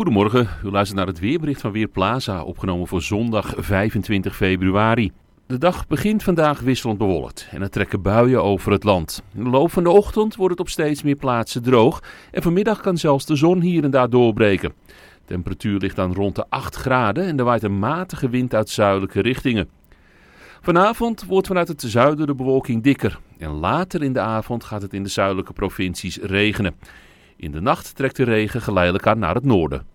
Goedemorgen, u luistert naar het weerbericht van Weerplaza, opgenomen voor zondag 25 februari. De dag begint vandaag wisselend bewolkt en er trekken buien over het land. In de loop van de ochtend wordt het op steeds meer plaatsen droog en vanmiddag kan zelfs de zon hier en daar doorbreken. De temperatuur ligt dan rond de 8 graden en er waait een matige wind uit zuidelijke richtingen. Vanavond wordt vanuit het zuiden de bewolking dikker en later in de avond gaat het in de zuidelijke provincies regenen. In de nacht trekt de regen geleidelijk aan naar het noorden.